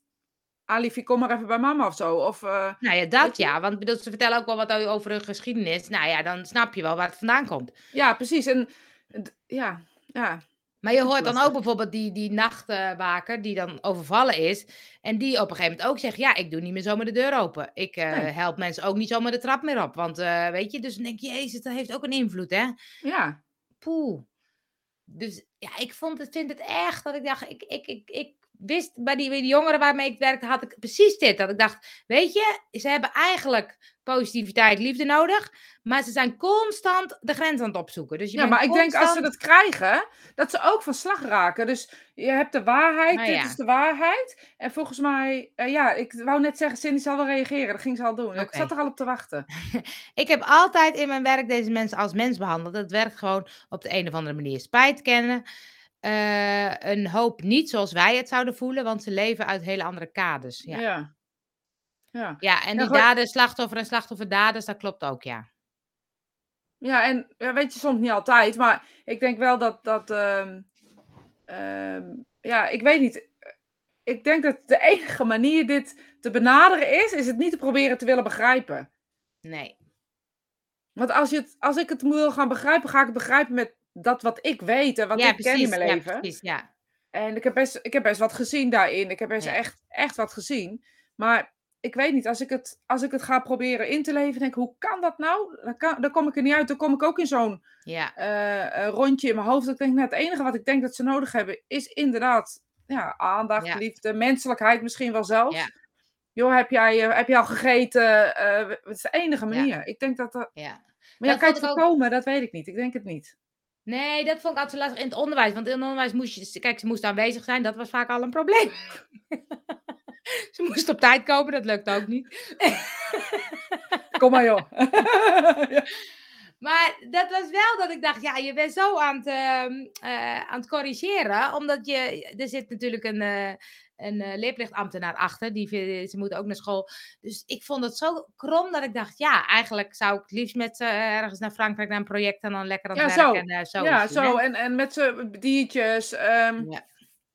Alifi, kom maar even bij mama of zo. Of, uh, nou ja, dat ja. Want bedoel, ze vertellen ook wel wat over hun geschiedenis. Nou ja, dan snap je wel waar het vandaan komt. Ja, precies. En ja, ja. Maar je hoort dan ook bijvoorbeeld die, die nachtwaker die dan overvallen is. En die op een gegeven moment ook zegt: Ja, ik doe niet meer zomaar de deur open. Ik uh, help mensen ook niet zomaar de trap meer op. Want uh, weet je, dus dan denk je: Jezus, dat heeft ook een invloed, hè? Ja. Poeh. Dus ja, ik vond het, vind het echt dat ik dacht: ik, ik, ik, ik wist bij die, bij die jongeren waarmee ik werkte, had ik precies dit. Dat ik dacht: Weet je, ze hebben eigenlijk positiviteit, liefde nodig. Maar ze zijn constant de grens aan het opzoeken. Dus je ja, maar ik denk als ze dat krijgen, dat ze ook van slag raken. Dus je hebt de waarheid, nou, dit is de waarheid. En volgens mij, uh, ja, ik wou net zeggen, Cindy zal wel reageren. Dat ging ze al doen. Okay. Ik zat er al op te wachten. ik heb altijd in mijn werk deze mensen als mens behandeld. Dat werkt gewoon op de een of andere manier. Spijt kennen. Uh, een hoop niet zoals wij het zouden voelen, want ze leven uit hele andere kaders. Ja. ja. Ja, ja en die daden, slachtoffer en slachtoffer daders, dat klopt ook, ja. Ja, en ja, weet je, soms niet altijd, maar ik denk wel dat, dat uh, uh, ja, ik weet niet. Ik denk dat de enige manier dit te benaderen is, is het niet te proberen te willen begrijpen. Nee. Want als, je het, als ik het wil gaan begrijpen, ga ik het begrijpen met dat wat ik weet en wat ja, ik precies, ken in mijn leven. Ja, precies, ja. En ik heb, best, ik heb best wat gezien daarin. Ik heb best echt, echt wat gezien. Maar ik weet niet, als ik, het, als ik het ga proberen in te leven, denk ik, hoe kan dat nou? Dan, kan, dan kom ik er niet uit. Dan kom ik ook in zo'n ja. uh, rondje in mijn hoofd. Dat ik denk, nou, het enige wat ik denk dat ze nodig hebben, is inderdaad ja, aandacht, ja. liefde, menselijkheid misschien wel zelfs. Ja. Joh, heb jij, uh, heb jij al gegeten? Uh, het is de enige manier. Ik denk dat dat... Ja. Maar ja, kan je het voorkomen? Ook... Dat weet ik niet. Ik denk het niet. Nee, dat vond ik altijd lastig in het onderwijs. Want in het onderwijs moest je... Kijk, ze moesten aanwezig zijn. Dat was vaak al een probleem. Ze moest op tijd komen, dat lukt ook niet. Kom maar joh. ja. Maar dat was wel dat ik dacht, ja, je bent zo aan het, uh, uh, aan het corrigeren. Omdat je, er zit natuurlijk een, uh, een leerplichtambtenaar achter. Die, ze moet ook naar school. Dus ik vond het zo krom dat ik dacht, ja, eigenlijk zou ik het liefst met ze ergens naar Frankrijk naar een project en dan lekker aan het ja, werken. Zo. En, zo ja, zo. En, en met z'n diertjes. Um,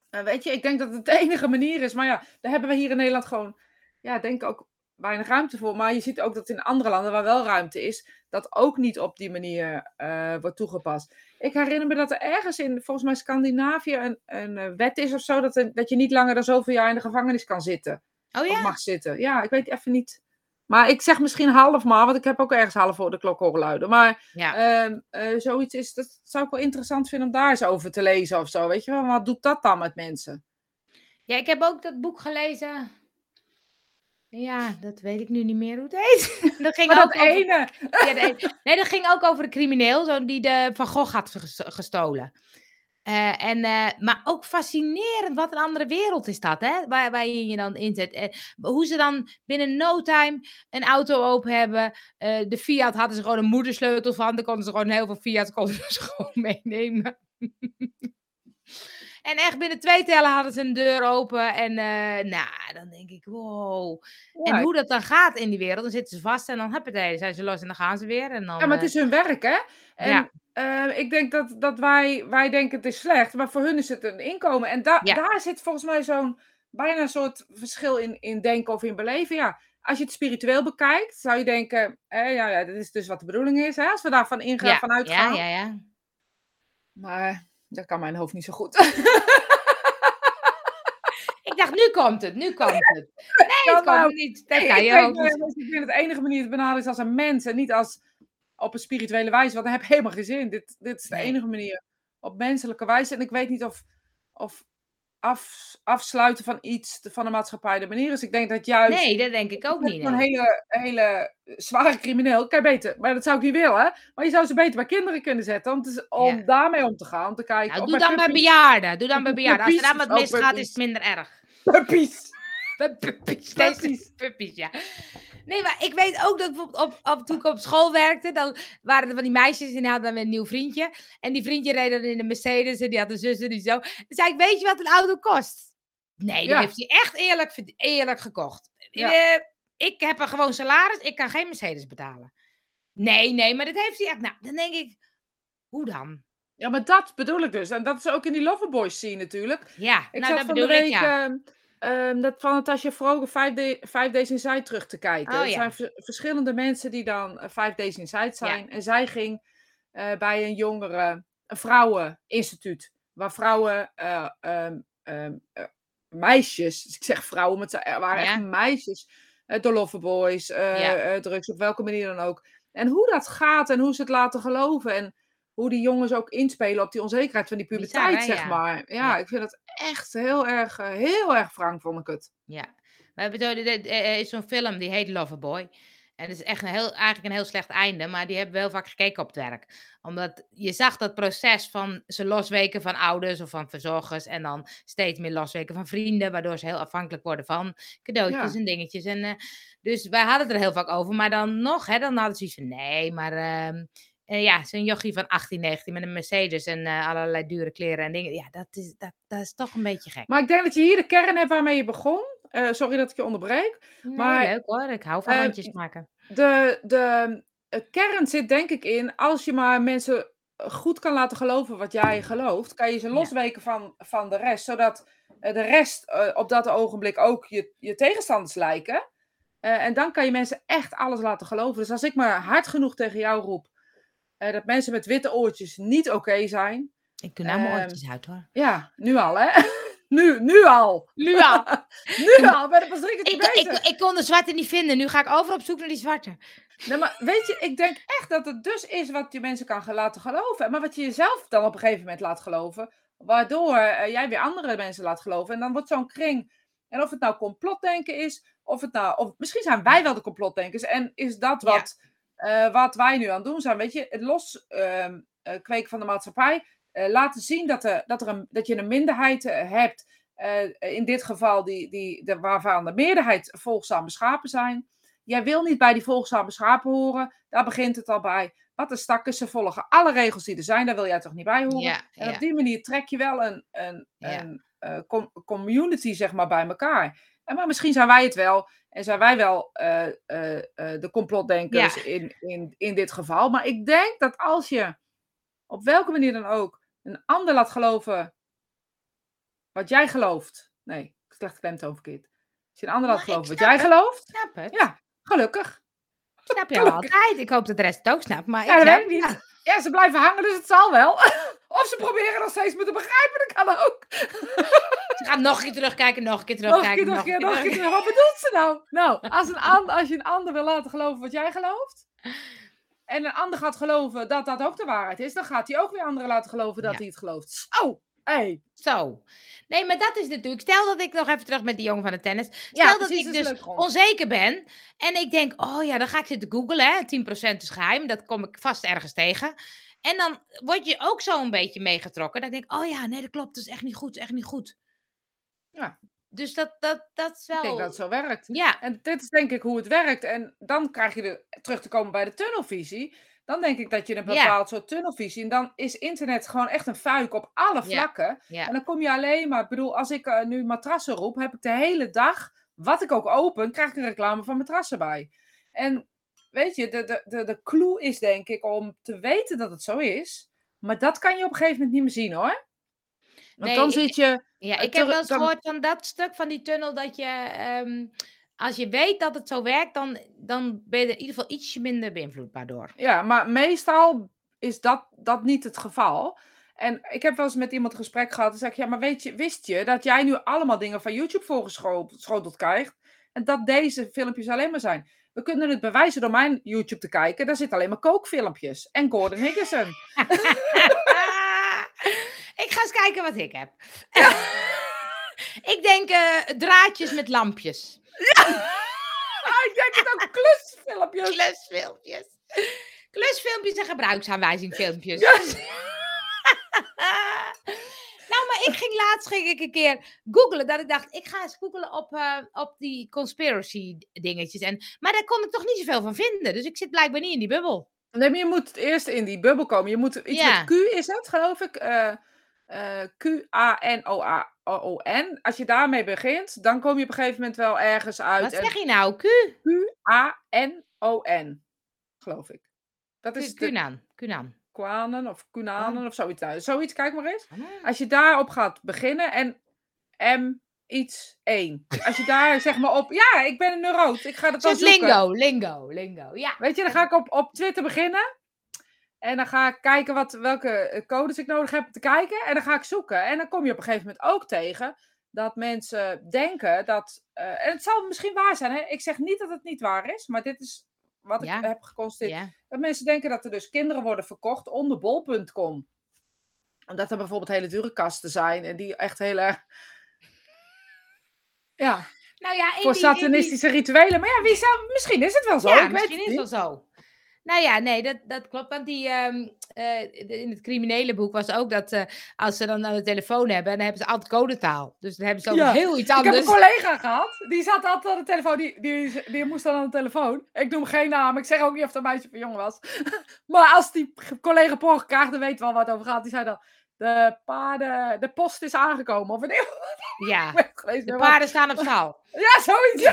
ja. weet je, ik denk dat het de enige manier is. Maar ja, daar hebben we hier in Nederland gewoon, ja, denk ook weinig ruimte voor. Maar je ziet ook dat in andere landen waar wel ruimte is, dat ook niet op die manier uh, wordt toegepast. Ik herinner me dat er ergens in, volgens mij Scandinavië, een, een wet is of zo, dat, er, dat je niet langer dan zoveel jaar in de gevangenis kan zitten. Oh ja? Of mag zitten. Ja, ik weet even niet. Maar ik zeg misschien half maar, want ik heb ook ergens half voor de klok horen luiden. Maar ja. uh, uh, zoiets is, dat zou ik wel interessant vinden om daar eens over te lezen of zo. Weet je wel, wat doet dat dan met mensen? Ja, ik heb ook dat boek gelezen. Ja, dat weet ik nu niet meer hoe het heet. Dat ging maar ook dat over... ene. Ja, de... Nee, dat ging ook over een crimineel zo, die de Van Gogh had gestolen. Uh, en, uh, maar ook fascinerend, wat een andere wereld is dat, hè? Waar, waar je je dan inzet. Uh, hoe ze dan binnen no time een auto open hebben. de Fiat hadden ze gewoon een moedersleutel van. Dan konden ze gewoon heel veel Fiat konden ze gewoon meenemen. En echt binnen twee tellen hadden ze een deur open. En uh, nou, dan denk ik, wow. Ja, en hoe dat dan gaat in die wereld, dan zitten ze vast en dan huppatee, zijn ze los en dan gaan ze weer. En dan, ja, maar het is hun werk, hè? En ja. uh, ik denk dat, dat wij, wij denken het is slecht, maar voor hun is het een inkomen. En da ja. daar zit volgens mij zo'n bijna een soort verschil in, in denken of in beleven. Ja, als je het spiritueel bekijkt, zou je denken, eh, ja, ja, dit is dus wat de bedoeling is. Hè? Als we daarvan ingaan, ja. vanuit gaan. Ja, ja, ja. Maar dat kan mijn hoofd niet zo goed. ik dacht, nu komt het, nu komt het. Nee, het komt nou, niet. Dat kan je ook. Ik vind het enige manier te benaderen is als een mens en niet als op een spirituele wijze, want dan heb je helemaal geen zin. Dit, dit is de enige manier op menselijke wijze. En ik weet niet of, of af, afsluiten van iets van de maatschappij de manier is. Ik denk dat juist... Nee, dat denk ik ook niet. Een hele, hele zware crimineel, kan je beter, maar dat zou ik niet willen. Maar je zou ze beter bij kinderen kunnen zetten, om, te, om ja. daarmee om te gaan, om te kijken... Nou, doe dan bij bejaarden, doe dan bij bejaarden. Als er dan wat misgaat, is het minder erg. Puppies! Puppies, puppies, puppies, ja. Nee, maar ik weet ook dat bijvoorbeeld op, op, toen ik op school werkte, dan waren er van die meisjes en die hadden dan een nieuw vriendje. En die vriendje reed dan in de Mercedes en die had een zus en die zo. Dan zei ik, weet je wat een auto kost? Nee, die ja. heeft hij echt eerlijk, eerlijk gekocht. Ja. Uh, ik heb een gewoon salaris, ik kan geen Mercedes betalen. Nee, nee, maar dat heeft hij echt. Nou, dan denk ik, hoe dan? Ja, maar dat bedoel ik dus. En dat is ook in die Loverboys zien natuurlijk. Ja, ik nou, dat bedoel week, ik, ja. Uh, Ehm, dat van Natasja Vroger, 5 Five Days Inside, terug te kijken. Oh er ja. zijn ver- verschillende mensen die dan eh, Five Days Inside zijn. En zij ging eh, bij een jongere, een vrouweninstituut. Waar vrouwen, eh, ehm, ehm, eh, meisjes, dus ik zeg vrouwen, maar het waren Ja. echt meisjes. Door Loverboys, eh eh, drugs, op welke manier dan ook. En hoe dat gaat en hoe ze het laten geloven. En hoe die jongens ook inspelen op die onzekerheid van die Bizar, puberteit, hè? zeg Ja. maar. Ja, Ja. ik vind het echt heel erg, eh, heel erg frank, vond ik het. Ja. We hebben er- is zo'n film die heet Loverboy. En het is echt een heel, eigenlijk een heel slecht einde, maar die hebben we heel vaak gekeken op het werk. Omdat je zag dat proces van ze losweken van ouders of van verzorgers en dan steeds meer losweken van vrienden, waardoor ze heel afhankelijk worden van cadeautjes Ja. en dingetjes. En, eh, dus wij hadden het er heel vaak over, maar dan nog, hè, dan hadden ze iets van nee, maar ehm, eh, ja, zo'n jochie van 18, 19 met een Mercedes en eh, allerlei dure kleren en dingen. Ja, dat is, dat, dat is toch een beetje gek. Maar ik denk dat je hier de kern hebt waarmee je begon. Eh, sorry dat ik je onderbreek. Nee, maar, leuk hoor, ik hou van randjes maken. De, de, kern zit denk ik in, als je maar mensen goed kan laten geloven wat jij gelooft, kan je ze Ja. losweken van, van de rest. Zodat de rest op dat ogenblik ook je, je tegenstanders lijken. En dan kan je mensen echt alles laten geloven. Dus als ik maar hard genoeg tegen jou roep eh, dat mensen met witte oortjes niet oké zijn. Ik doe nou mijn ehm, oortjes uit hoor. Ja, nu al hè. nu, nu al. Nu al. nu al, ben ik pas drie keer Ik, bezig. ik, ik kon de zwarte niet vinden. Nu ga ik over op zoek naar die zwarte. Nee, maar weet je, ik denk echt dat het dus is wat je mensen kan laten geloven. Maar wat je jezelf dan op een gegeven moment laat geloven. Waardoor eh, jij weer andere mensen laat geloven. En dan wordt zo'n kring. En of het nou complotdenken is. Of het nou. Of misschien zijn wij wel de complotdenkers. En is dat Ja. Wat, eh, wat wij nu aan het doen zijn. Weet je, het los ehm, eh, kweken van de maatschappij. eh, laten zien dat, er, dat, er een, dat je een minderheid hebt. in dit geval die, die, de, waarvan de meerderheid volgzaam beschapen zijn. Jij wil niet bij die volgzame schapen horen. Daar begint het al bij. Wat een stakkers, ze volgen alle regels die er zijn. Daar wil jij toch niet bij horen? Ja, en ja. op die manier trek je wel een, een, Ja. een com- community zeg maar, bij elkaar. En maar misschien zijn wij het wel. En zijn wij wel eh, eh, eh, de complotdenkers Ja. in, in, in dit geval. Maar ik denk dat als je op welke manier dan ook een ander laat geloven wat jij gelooft. Nee, ik slecht klemtoon verkeerd. Als je een ander laat geloven wat jij het. gelooft. Snap het. Ja, gelukkig. Snap je al altijd. Ik hoop dat de rest het ook snapt. Maar Ja, ik dat snap weet ik niet. ja. Ja, ze blijven hangen, dus het zal wel. of ze proberen nog steeds me te begrijpen, dat kan ook. Gaan nog een keer terugkijken, nog een keer Nog een keer, terugkijken. nog een keer, nog een keer. Wat bedoelt ze nou? Nou, als, een an- als je een ander wil laten geloven wat jij gelooft. En een ander gaat geloven dat dat ook de waarheid is. Dan gaat hij ook weer anderen laten geloven dat Ja. hij het gelooft. Zo, hey. Zo. Nee, maar dat is natuurlijk. Stel dat ik nog even terug met die jongen van de tennis. Stel Ja, dat precies, ik dat dus onzeker ben. En ik denk, oh ja, dan ga ik zitten googlen. Hè. 10% is geheim. Dat kom ik vast ergens tegen. En dan word je ook zo een beetje meegetrokken. Dat ik denk, oh ja, nee, dat klopt. Dat is echt niet goed. Dat is echt niet goed. Ja. Dus dat, dat, dat is wel. Ik denk dat het zo werkt. Ja, En dit is denk ik hoe het werkt. En dan krijg je de, terug te komen bij de tunnelvisie. Dan denk ik dat je een Ja. bepaald soort tunnelvisie. En dan is internet gewoon echt een fuik op alle vlakken. ja. En dan kom je alleen maar, ik bedoel, als ik eh, nu matrassen roep, heb ik de hele dag, wat ik ook open, krijg ik een reclame van matrassen bij. En weet je, de, de, de, de clue is denk ik om te weten dat het zo is. Maar dat kan je op een gegeven moment niet meer zien hoor. Want Nee, dan zit je. Ja, Eh, ik heb terug- wel eens gehoord van dat stuk van die tunnel dat je, ehm, als je weet dat het zo werkt, dan, dan ben je er in ieder geval ietsje minder beïnvloedbaar door. Ja, maar meestal is dat, dat niet het geval. En ik heb wel eens met iemand een gesprek gehad. En zeg ik, ja, maar weet je, wist je dat jij nu allemaal dingen van YouTube voorgeschoteld krijgt? En dat deze filmpjes alleen maar zijn. We kunnen het bewijzen door mijn YouTube te kijken. Daar zitten alleen maar kookfilmpjes. En Gordon Higginson. ik ga eens kijken wat ik heb. ik denk eh, draadjes met lampjes. Ah, ik denk het ook klusfilmpjes. Klusfilmpjes. Klusfilmpjes en gebruiksaanwijzingfilmpjes. Ja. nou, maar ik ging laatst ging ik een keer googlen. Dat ik dacht, ik ga eens googlen op, eh, op die conspiracy dingetjes. En, maar daar kon ik toch niet zoveel van vinden. Dus ik zit blijkbaar niet in die bubbel. Nee, maar je moet eerst in die bubbel komen. Je moet iets Ja. met Q is het, geloof ik. Eh, eh, Q-A-N-O-A-O-N. Als je daarmee begint, dan kom je op een gegeven moment wel ergens uit. Wat zeg je nou? Q? Q-A-N-O-N, geloof ik. Dat is Kunan. Kunan. Kwanen of Kunanen Oh. of zoiets. Nou, zoiets, kijk maar eens. Ah. Als je daarop gaat beginnen en M iets één. Als je daar zeg maar op... Ja, ik ben een neuroot. Ik ga dat dan zoeken. lingo, lingo, lingo. Ja. Weet je, dan ga ik op, op Twitter beginnen. En dan ga ik kijken wat, welke eh, codes ik nodig heb om te kijken. En dan ga ik zoeken. En dan kom je op een gegeven moment ook tegen dat mensen denken dat. eh, en het zal misschien waar zijn. Hè? Ik zeg niet dat het niet waar is, maar dit is wat Ja. ik heb geconstateerd. ja. Dat mensen denken dat er dus kinderen worden verkocht onder bol.com. Omdat er bijvoorbeeld hele dure kasten zijn en die echt heel erg. Ja, Nou ja, voor die- in die- satanistische rituelen. Maar ja, wie zou, misschien is het wel zo. Ja, ik weet misschien het is niet. dat zo. Nou ja, nee, dat, dat klopt. Want die, ehm, eh, in het criminele boek was ook dat eh, als ze dan aan de telefoon hebben, dan hebben ze altijd codetaal. Dus dan hebben ze Ja, heel iets Ik heb anders. een collega gehad, die zat altijd aan de telefoon, die, die, die moest dan aan de telefoon. Ik noem geen naam, ik zeg ook niet of een meisje of een jongen was. maar als die collega porg krijgt, dan weet wel wat het over gaat. Die zei dan, de paarden, de post is aangekomen. Of een Ja, de paarden staan op stal. Ja, zoiets.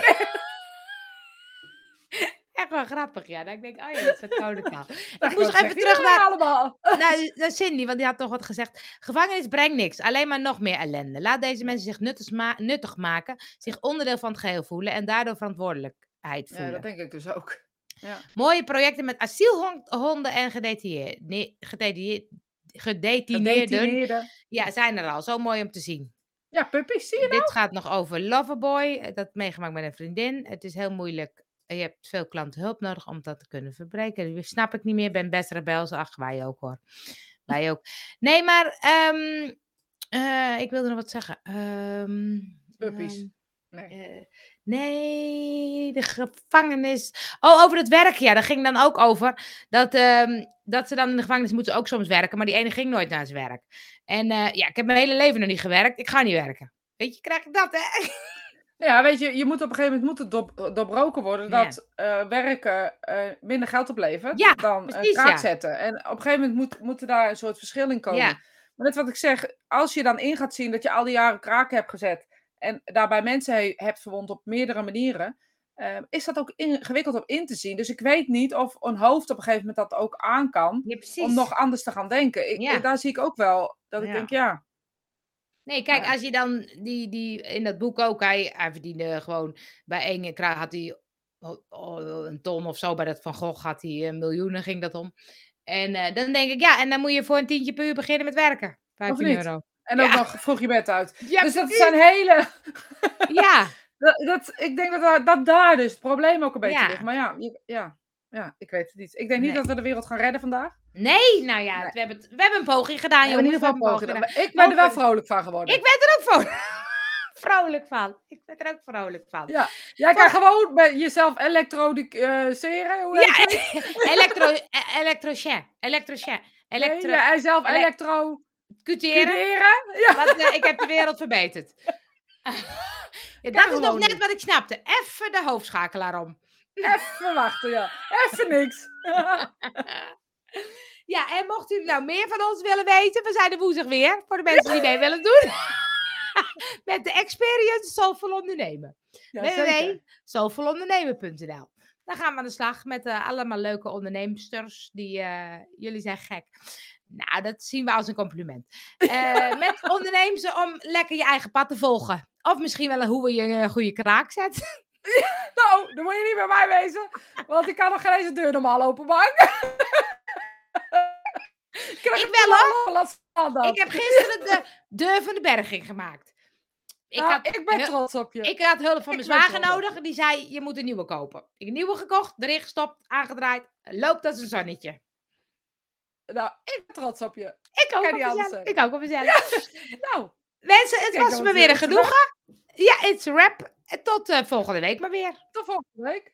Echt wel grappig, ja. Ik denk, oh ja, dat is codetaal. Dat Ik moest even terug naar, allemaal. naar, naar Cindy, want die had toch wat gezegd. Gevangenis brengt niks, alleen maar nog meer ellende. Laat deze mensen zich nuttig, ma- nuttig maken, zich onderdeel van het geheel voelen en daardoor verantwoordelijkheid Ja, voelen. dat denk ik dus ook. Ja. Mooie projecten met asielhonden en gedetineerd- ne- gedetineerd- gedetineerden. Gedetineerden. Ja, zijn er al. Zo mooi om te zien. Ja, puppies, zie je Dit gaat nog over Loverboy. eh, Dat meegemaakt met een vriendin. Het is heel moeilijk. Je hebt veel klantenhulp nodig om dat te kunnen verbreken. Dat snap ik niet meer. Ben best rebels. Ach, wij ook hoor. Wij ook. Nee, maar ehm, eh, ik wilde nog wat zeggen. Ehm, Puppies. ehm, Nee. eh, nee, de gevangenis. Oh, over het werk. Ja, daar ging dan ook over. Dat, dat ze dan in de gevangenis moeten ook soms werken. Maar die ene ging nooit naar zijn werk. En eh, ja, ik heb mijn hele leven nog niet gewerkt. Ik ga niet werken. Weet je, krijg ik dat, hè? Ja, weet je, je moet op een gegeven moment moet het door- doorbroken worden Ja. dat eh, werken eh, minder geld oplevert Ja, dan een precies, kraak ja. zetten. En op een gegeven moment moet, moet er daar een soort verschil in komen. Maar net wat ik zeg, als je dan in gaat zien dat je al die jaren kraken hebt gezet en daarbij mensen he- hebt verwond op meerdere manieren, eh, is dat ook ingewikkeld om in te zien. Dus ik weet niet of een hoofd op een gegeven moment dat ook aan kan om nog anders te gaan denken. Ik. Daar zie ik ook wel dat ik Ja. denk, ja, Nee, kijk, als je dan die, die in dat boek ook, hij, hij verdiende gewoon bij één kraag had hij oh, een ton of zo, bij dat Van Gogh had hij eh, miljoenen, ging dat om. En eh, dan denk ik, ja, en dan moet je voor een tientje per uur beginnen met werken. 15 niet? euro. en ook Ja. nog vroeg je bed uit. Ja, dus dat zijn hele... ja, Dat, dat, ik denk dat, daar- dat daar dus het probleem ook een beetje Ja. ligt. Maar ja, ja, ja, ik weet het niet. Ik denk niet Nee. dat we de wereld gaan redden vandaag. nee, nou ja, Nee. we, hebben we hebben een poging gedaan, We hebben jongens. in ieder geval een poging poging gedaan. Ik ben er wel vrolijk van geworden. Ik ben er ook voor. vrolijk van. Ik ben er ook vrolijk van. Ja, jij kan gewoon bij jezelf elektroseren. Hoe Ja, elektro, elektrocien, elektrocien, elektro, Nee, jij zelf ele- elektro cuteren. Ja. Want eh, ik heb de wereld verbeterd. ja, dat is nog net wat ik snapte. Even de hoofdschakelaar om. Even wachten, ja. Even niks. Ja, en mocht u nou meer van ons willen weten, we zijn er woensdag weer. Voor de mensen die mee willen doen. Met de experience Soulful Ondernemen. Ja, Dan gaan we aan de slag met eh, allemaal leuke onderneemsters. Die, eh, jullie zijn gek. Nou, dat zien we als een compliment. Eh, met ondernemen om lekker je eigen pad te volgen. Of misschien wel hoe we je een goede kraak zet. Nou, dan moet je niet bij mij wezen. Want ik kan nog geen eens de deur normaal openmaken. ik heb Ik wel, hoor. Ik heb gisteren de deur van de berging gemaakt. Ik, Nou, had, ik ben trots op je. ik had hulp van mijn zwager nodig. Die zei, je moet een nieuwe kopen. Ik heb een nieuwe gekocht, erin gestopt, aangedraaid. Loopt als een zonnetje. Nou, ik ben trots op je. Ik ook op mezelf. Ik ook op mezelf. Nou, Mensen, het Kijk, was me weer een genoegen. Ja, it's. En Tot eh, volgende week maar weer. tot volgende week.